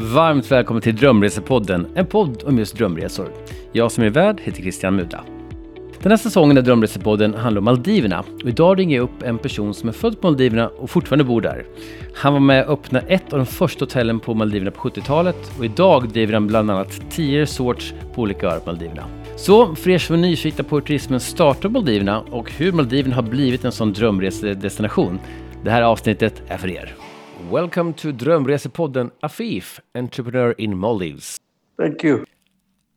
Varmt välkommen till Drömresepodden, en podd om just drömresor. Jag som är värd heter Christian Muda. Den här säsongen av Drömresepodden handlar om Maldiverna och idag ringer jag upp en person som är född på Maldiverna och fortfarande bor där. Han var med och öppnade ett av de första hotellen på Maldiverna på 70-talet och idag driver han bland annat 10 resorts på olika öar på Maldiverna. Så för er som är nyfikna på hur turismen startar på Maldiverna och hur Maldiverna har blivit en sån drömresedestination, det här avsnittet är för er. Welcome to Drömresepodden Afeef, entrepreneur in Maldives. Thank you.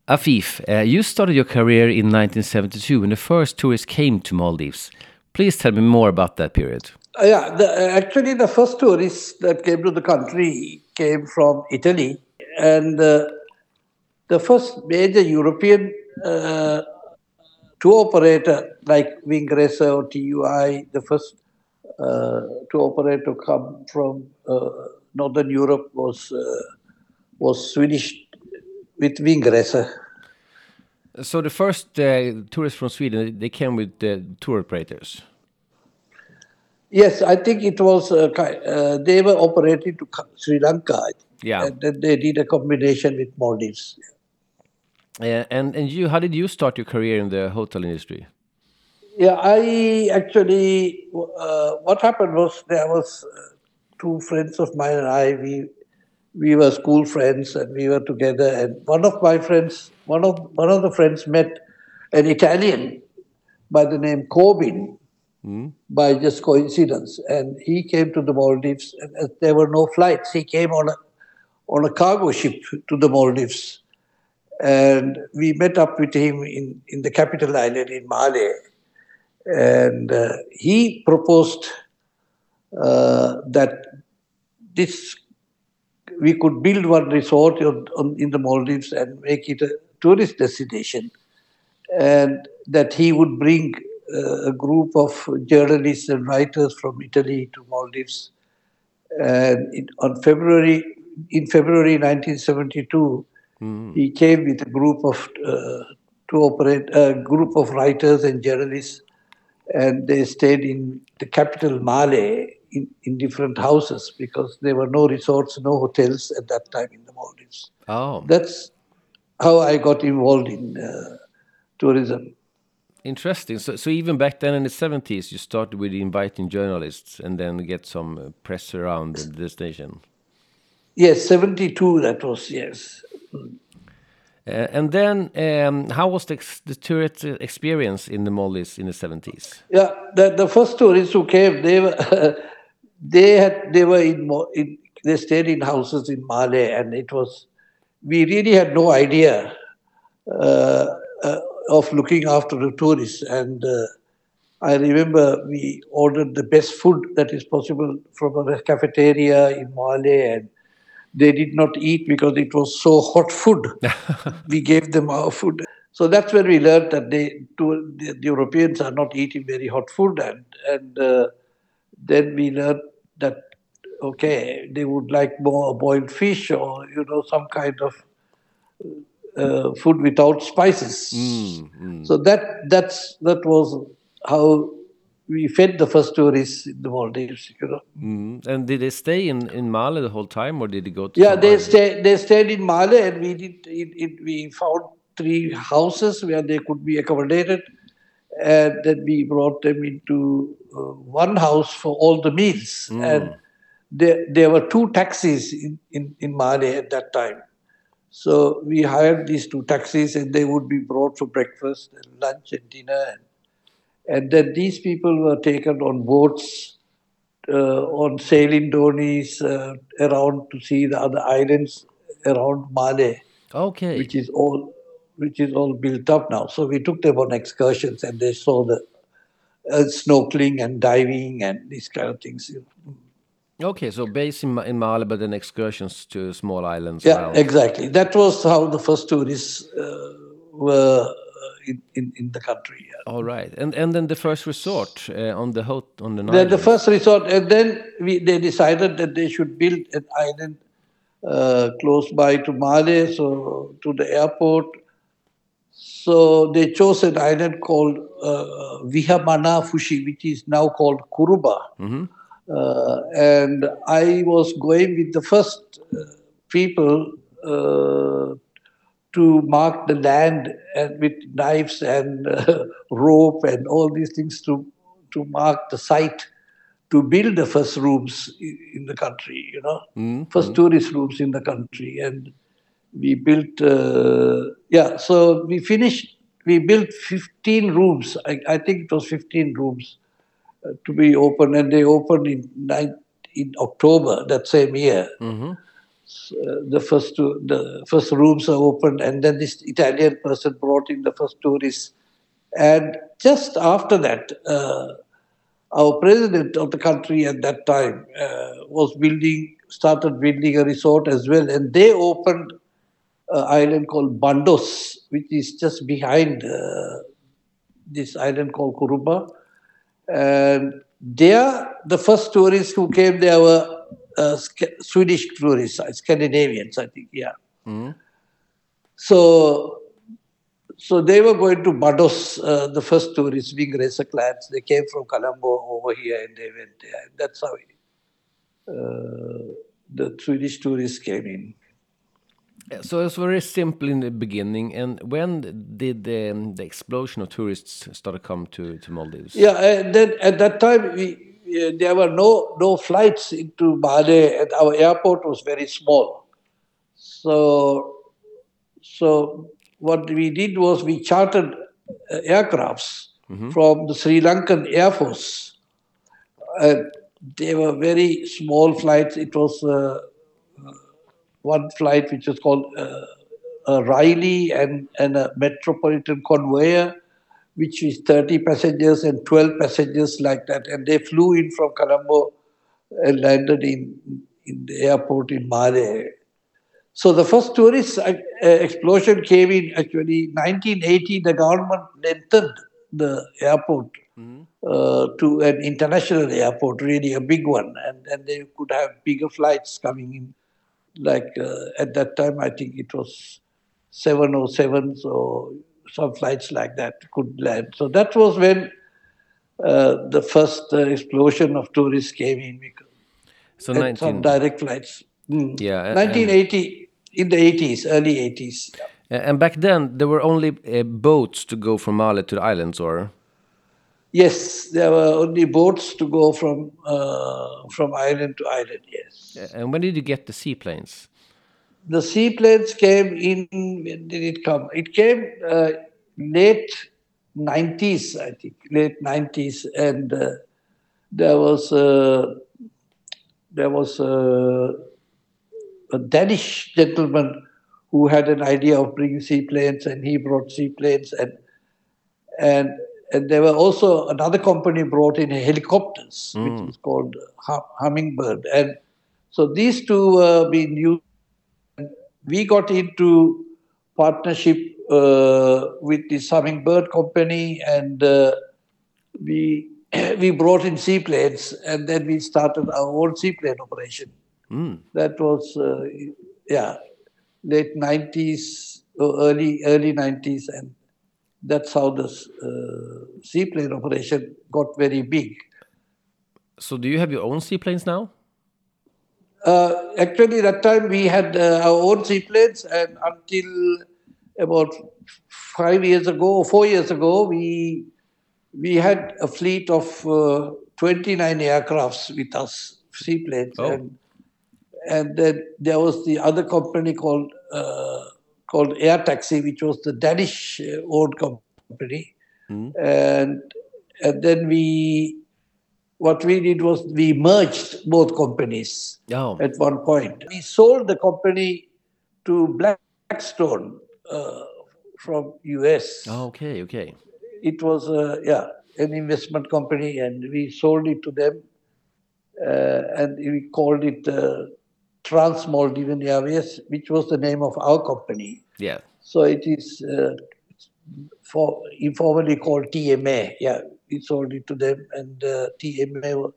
Afeef, uh, you started your career in 1972 when the first tourists came to Maldives. Please tell me more about that period. Uh, yeah, the, uh, actually, the first tourists that came to the country came from Italy, and uh, the first major European uh, tour operator like Vingresor or TUI, the first uh, tour operator to come from uh, Northern Europe was was Swedish with Vingresor. So the first uh, tourists from Sweden, they came with the tour operators. Yes, I think it was. Uh, uh, they were operating to Sri Lanka. Yeah, and then they did a combination with Maldives. Uh, and and you, how did you start your career in the hotel industry? Yeah, I actually. Uh, what happened was there was uh, two friends of mine and I. We we were school friends and we were together and one of my friends one of one of the friends met an italian by the name corbin mm. by just coincidence and he came to the maldives and there were no flights he came on a on a cargo ship to the maldives and we met up with him in, in the capital island in Male. And uh, he proposed uh, that this we could build one resort on, on, in the Maldives and make it a tourist destination. And that he would bring uh, a group of journalists and writers from Italy to Maldives. And it, on February, in February 1972, mm. he came with a group of uh, to operate a group of writers and journalists, and they stayed in the capital Male in, in different houses because there were no resorts, no hotels at that time in the Maldives. Oh. That's how I got involved in uh, tourism. Interesting. So, so even back then in the 70s, you started with inviting journalists and then get some uh, press around the destination. Yes, 72 that was, yes. Uh, and then, um, how was the, the tourist experience in the Maldives in the 70s? Yeah, the, the first tourists who came, they were they had they were in, in they stayed in houses in Male, and it was we really had no idea uh, uh, of looking after the tourists. And uh, I remember we ordered the best food that is possible from a cafeteria in Male, and they did not eat because it was so hot food. we gave them our food. So that's when we learned that they, to, the, the Europeans are not eating very hot food, and and uh, then we learned that okay they would like more boiled fish or you know some kind of uh, food without spices. Mm, mm. So that that's that was how we fed the first tourists in the Maldives. You know. Mm. And did they stay in in Male the whole time, or did they go to? Yeah, they stay. They stayed in Male, and we did. It, it, we found three houses where they could be accommodated, and then we brought them into uh, one house for all the meals. Mm. And there, there were two taxis in, in, in Male at that time. So we hired these two taxis and they would be brought for breakfast and lunch and dinner. And, and then these people were taken on boats, uh, on sailing dories uh, around to see the other islands around Male. Okay. Which is all which is all built up now. So we took them on excursions and they saw the uh, snorkeling and diving and these kind of things. Okay, so base in, in Male, but then excursions to small islands. Yeah, around. exactly. That was how the first tourists uh, were in, in, in, the country. Yeah. All right, and and then the first resort uh, on the hot on the. Then the first resort, and then we, they decided that they should build an island uh, close by to Male, so to the airport, so they chose an island called uh, Vihamanafushi, which is now called Kurumba. Mm-hmm. Uh, and I was going with the first uh, people uh, to mark the land and with knives and uh, rope and all these things to to mark the site to build the first rooms in, the country. You know, Mm. first tourist rooms in the country, and we built. Uh, yeah, so we finished. We built 15 rooms. I, I think it was 15 rooms uh, to be open, and they opened in in October that same year. Mhm. The first two, the first rooms are opened, and then this Italian person brought in the first tourists, and just after that, uh, our president of the country at that time uh, was building, started building a resort as well, and they opened an island called Bandos, which is just behind uh, this island called Kurumba. And there, the first tourists who came there were uh, Swedish tourists, uh, Scandinavians, I think, yeah. Mm. So, so they were going to Bandos, uh, the first tourists, being racer clans. They came from Colombo over here and they went there. And that's how uh, the Swedish tourists came in. So it was very simple in the beginning. And when did the, the explosion of tourists start to come to, to Maldives? Yeah, and then at that time, we, there were no, no flights into and our airport was very small. So, so what we did was we chartered uh, aircrafts from the Sri Lankan Air Force. And they were very small flights. It was uh, one flight which was called uh, a Riley and, and a Metropolitan Convair, which is 30 passengers and 12 passengers like that. And they flew in from Colombo and landed in, in the airport in Male. So the first tourist uh, explosion came in actually 1980. The government lengthened the airport uh, to an international airport, really a big one, and and they could have bigger flights coming in. Like uh, at that time, I think it was 707, so some flights like that could land. So that was when uh, the first uh, explosion of tourists came in. Because So and 19. some direct flights. Mm. Yeah, and- 1980, in the 80s, early 80s. A- And back then, there were only uh, boats to go from Male to the islands, or? Yes, there were only boats to go from uh, from island to island. Yes, And when did you get the seaplanes? The seaplanes came in. When did it come? It came uh, late 90s, I think, late 90s, and uh, there was uh, there was uh, a Danish gentleman who had an idea of bringing seaplanes, and he brought seaplanes, and and and there were also another company brought in helicopters, which is called Hum- Hummingbird, and so these two were being used. We got into partnership uh, with this Hummingbird company, and uh, we we brought in seaplanes, and then we started our own seaplane operation. Mm. That was uh, yeah, late nineties, early early nineties, and that's how the uh, seaplane operation got very big. So do you have your own seaplanes now? Uh, actually, that time we had uh, our own seaplanes, and until about five years ago or four years ago, we we had a fleet of uh, 29 aircrafts with us, seaplanes, Oh. and and then there was the other company called uh, called Air Taxi, which was the Danish uh, owned company, and and then we what we did was we merged both companies Oh. at one point. We sold the company to Blackstone uh, from US. Oh, okay, okay. It was uh, yeah an investment company, and we sold it to them, uh, and we called it uh, Trans Maldivian Airways, which was the name of our company. Yeah. So it is uh, for informally called TMA. Yeah, we sold it to them, and uh, TMA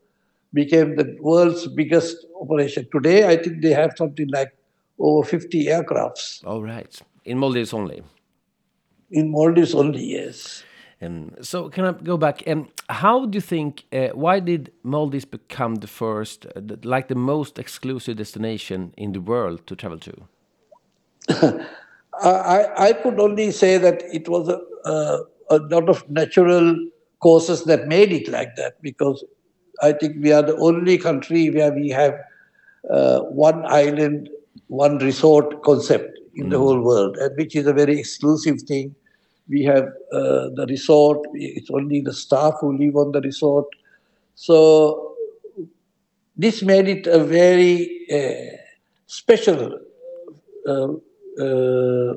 became the world's biggest operation. Today, I think they have something like over 50 aircrafts All right. In Maldives only. in Maldives only. Yes. And so, can I go back? And how do you think? Uh, why did Maldives become the first, uh, the, like the most exclusive destination in the world to travel to? I, I could only say that it was a, a, a lot of natural causes that made it like that because I think we are the only country where we have uh, one island, one resort concept in mm. the whole world, and which is a very exclusive thing. We have uh, the resort, it's only the staff who live on the resort. So, this made it a very uh, special uh, uh,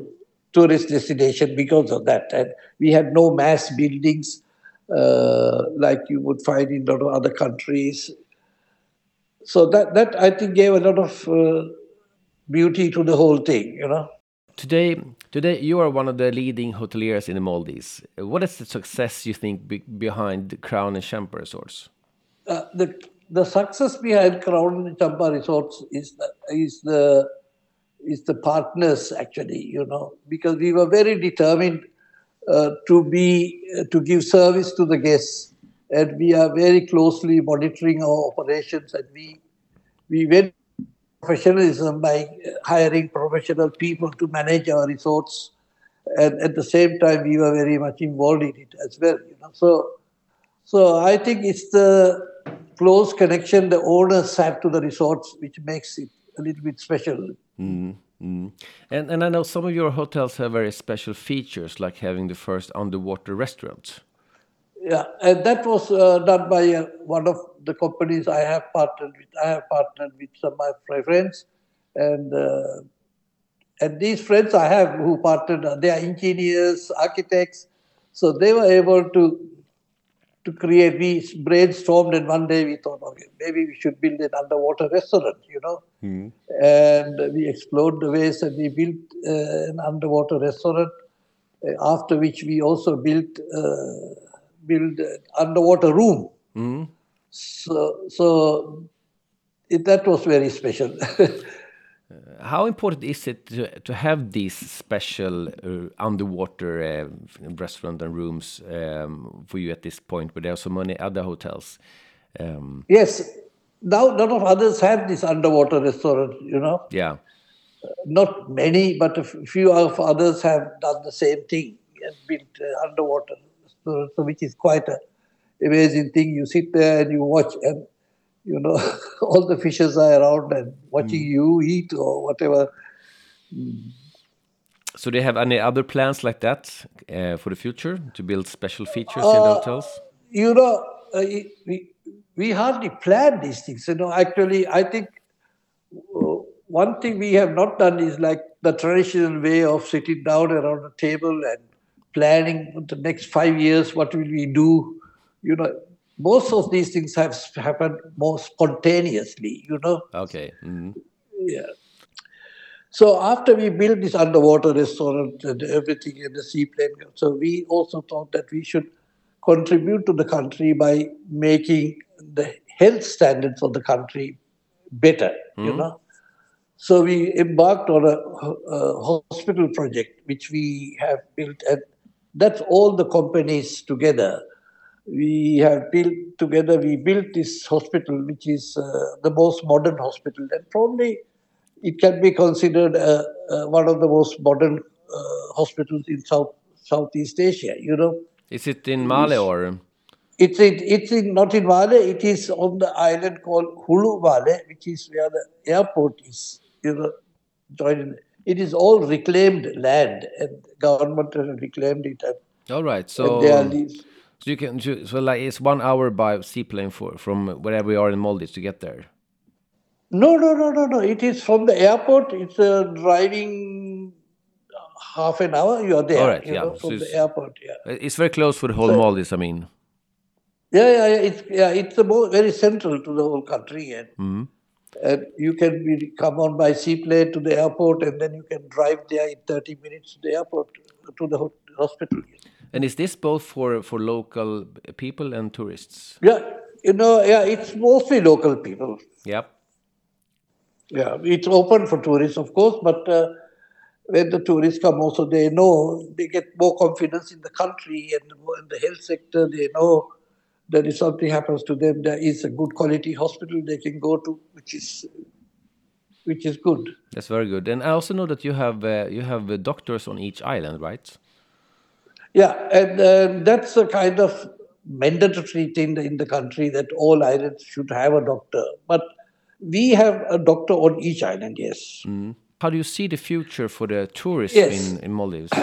tourist destination because of that. And we had no mass buildings like you would find in a lot of other countries. So that, that I think gave a lot of uh, beauty to the whole thing, you know. Today, today you are one of the leading hoteliers in the Maldives. What is the success you think be behind Crown and Champa resorts? Uh, the the success behind Crown and Champa resorts is the, is the is the partners actually, you know, because we were very determined uh, to be uh, to give service to the guests, and we are very closely monitoring our operations, and we we went professionalism by hiring professional people to manage our resorts, and at the same time we were very much involved in it as well, you know. So, so I think it's the close connection the owners have to the resorts which makes it a little bit special. Mm, mm. And and I know some of your hotels have very special features, like having the first underwater restaurant. Yeah, and that was uh, done by uh, one of the companies I have partnered with. I have partnered with some of my friends, and uh, and these friends I have who partnered, uh, they are engineers, architects, so they were able to to create. We brainstormed, and one day we thought, okay, maybe we should build an underwater restaurant, you know. Mm. And we explored the ways, and we built uh, an underwater restaurant. Uh, after which we also built uh, built an underwater room. Mm. So so it, that was very special. Uh, how important is it to, to have these special uh, underwater uh, restaurant and rooms um, for you at this point, where there are so many other hotels? Um, yes, now a lot of others have this underwater restaurant. You know. Yeah. Not many, but a few of others have done the same thing and built uh, underwater restaurant, so which is quite a amazing thing. You sit there and you watch and you know, all the fishes are around and watching mm. you eat or whatever. Mm. So, do you have any other plans like that uh, for the future to build special features uh, in the hotels? You know, uh, we, we hardly plan these things. You know, actually, I think uh, one thing we have not done is like the traditional way of sitting down around a table and planning the next five years, what will we do? You know, most of these things have happened more spontaneously, you know. Okay. Mm-hmm. Yeah. So after we built this underwater restaurant and everything in the seaplane, so we also thought that we should contribute to the country by making the health standards of the country better, mm-hmm. you know. So we embarked on a, a, hospital project which we have built, and that's all the companies together we have built together, we built this hospital, which is uh, the most modern hospital, and probably it can be considered uh, uh, one of the most modern uh, hospitals in South Southeast Asia. You know, is it in Male or? It's in, it's in, not in Male. It is on the island called Hulhumale, which is where the airport is. You know, joined. It is all reclaimed land, and government has reclaimed it. And, all right, so. So you can so like it's one hour by seaplane for from wherever we are in Maldives to get there. No, no, no, no, no. It is from the airport. It's a driving half an hour. You are there. All right, yeah. Know, from so the airport. Yeah. It's very close for the whole so, Maldives. I mean. Yeah, yeah, yeah. It's yeah. It's a very central to the whole country, and mm -hmm. and you can be, come on by seaplane to the airport, and then you can drive there in thirty minutes to the airport to the hospital. And is this both for for local people and tourists? Yeah, you know, yeah, it's mostly local people. Yep. Yeah, it's open for tourists, of course, but uh, when the tourists come, also they know they get more confidence in the country and in the health sector. They know that if something happens to them, there is a good quality hospital they can go to, which is which is good. That's very good. And I also know that you have uh, you have uh, doctors on each island, right? Yeah, and uh, that's a kind of mandatory thing in the country that all islands should have a doctor. But we have a doctor on each island, yes. Mm. How do you see the future for the tourists Yes. in, in Maldives?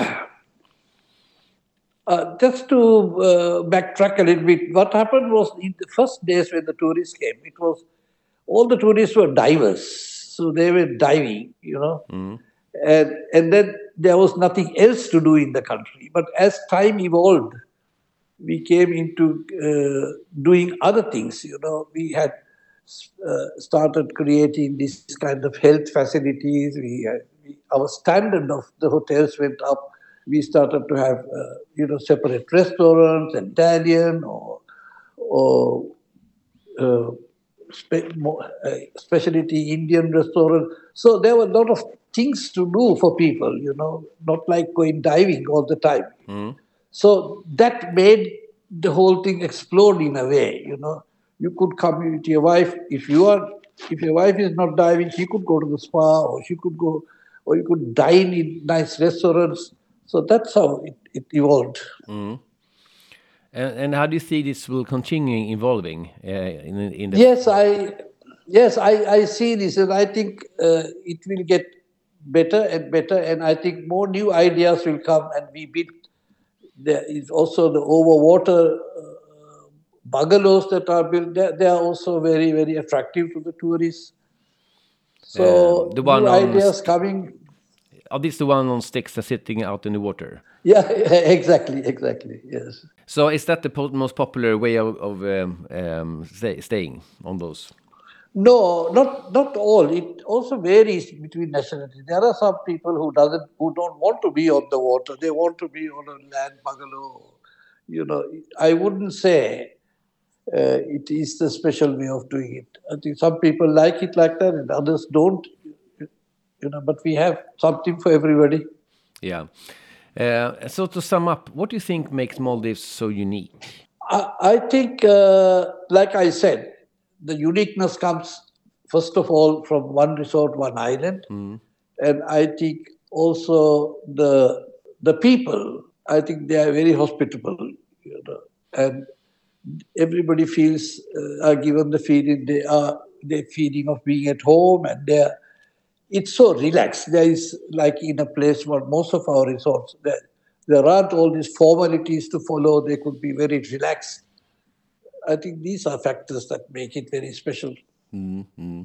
Uh, just to uh, backtrack a little bit, what happened was in the first days when the tourists came, it was all the tourists were divers, so they were diving, you know, and and then there was nothing else to do in the country. But as time evolved, we came into uh, doing other things. You know, we had uh, started creating this kind of health facilities. We, had, we our standard of the hotels went up. We started to have uh, you know separate restaurants, Italian or or uh, spe- mo- uh, specialty Indian restaurant. So there were a lot of things to do for people. You know, not like going diving all the time. So that made the whole thing explode in a way, you know. You could come with your wife if you are if your wife is not diving, she could go to the spa or she could go or you could dine in nice restaurants. So that's how it, it evolved. And, and how do you see this will continue evolving uh, in, in the Yes, I yes, I, I see this and I think uh, it will get better and better and I think more new ideas will come and we built there is also the overwater uh, bungalows that are built they, they are also very very attractive to the tourists so Uh, the one new on ideas coming Are these the one on sticks that's sitting out in the water? yeah exactly exactly yes So is that the po most popular way of, of um, um, stay, staying on those? No, not not all. It also varies between nationalities. There are some people who doesn't who don't want to be on the water. They want to be on a land bungalow. You know, I wouldn't say uh, it is the special way of doing it. I think some people like it like that, and others don't. You know, but we have something for everybody. Yeah. Uh, so to sum up, what do you think makes Maldives so unique? I, I think, uh, like I said, the uniqueness comes first of all from one resort, one island, and I think also the the people. I think they are very hospitable, you know, and everybody feels uh, are given the feeling they are the feeling of being at home, and they're it's so relaxed. There is like in a place where most of our resorts there, there aren't all these formalities to follow. They could be very relaxed. I think these are factors that make it very special. Mm-hmm.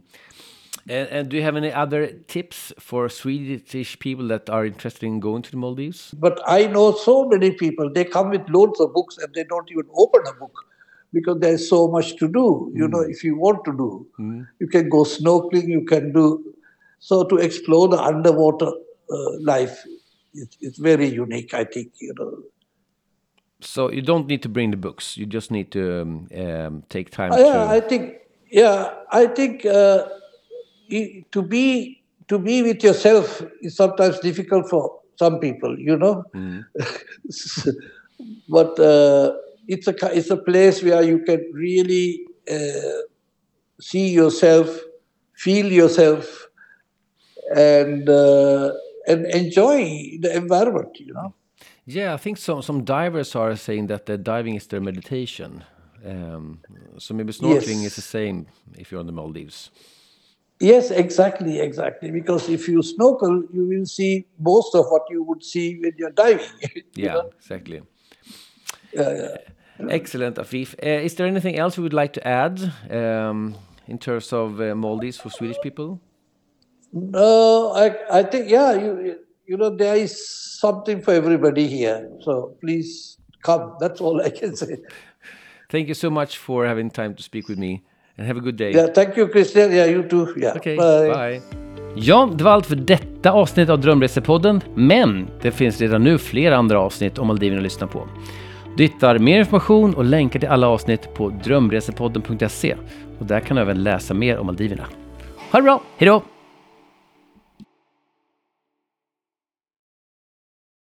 And, and do you have any other tips for Swedish people that are interested in going to the Maldives? But I know so many people, they come with loads of books and they don't even open a book because there's so much to do. You know, mm. if you want to do, mm. you can go snorkeling, you can do. So to explore the underwater uh, life, it's, it's very unique, I think, you know. So you don't need to bring the books. You just need to um, um, take time Yeah, to. I think. Yeah, I think uh, to be to be with yourself is sometimes difficult for some people. You know, but uh, it's a it's a place where you can really uh, see yourself, feel yourself, and uh, and enjoy the environment. You know. Yeah, I think some some divers are saying that the diving is their meditation. Um, so maybe snorkeling is the same if you're on the Maldives. Yes, exactly, exactly. Because if you snorkel, you will see most of what you would see when you're diving. you Yeah, know? exactly. Yeah, yeah. Excellent, Afeef. Uh, is there anything else you would like to add um, in terms of uh, Maldives for Swedish people? No, I, I think yeah, you you know there is something for everybody here. So please come. That's all I can say. Thank you so much for having time to speak with me and have a good day. Yeah, thank you, Christian. Yeah, you too. Yeah, Okej, bye. Ja, det var allt för detta avsnitt av Drömresepodden, men det finns redan nu flera andra avsnitt om Maldiverna att lyssna på. Du hittar mer information och länkar till alla avsnitt på drömresepodden.se och där kan du även läsa mer om Maldiverna. Ha det bra, hejdå!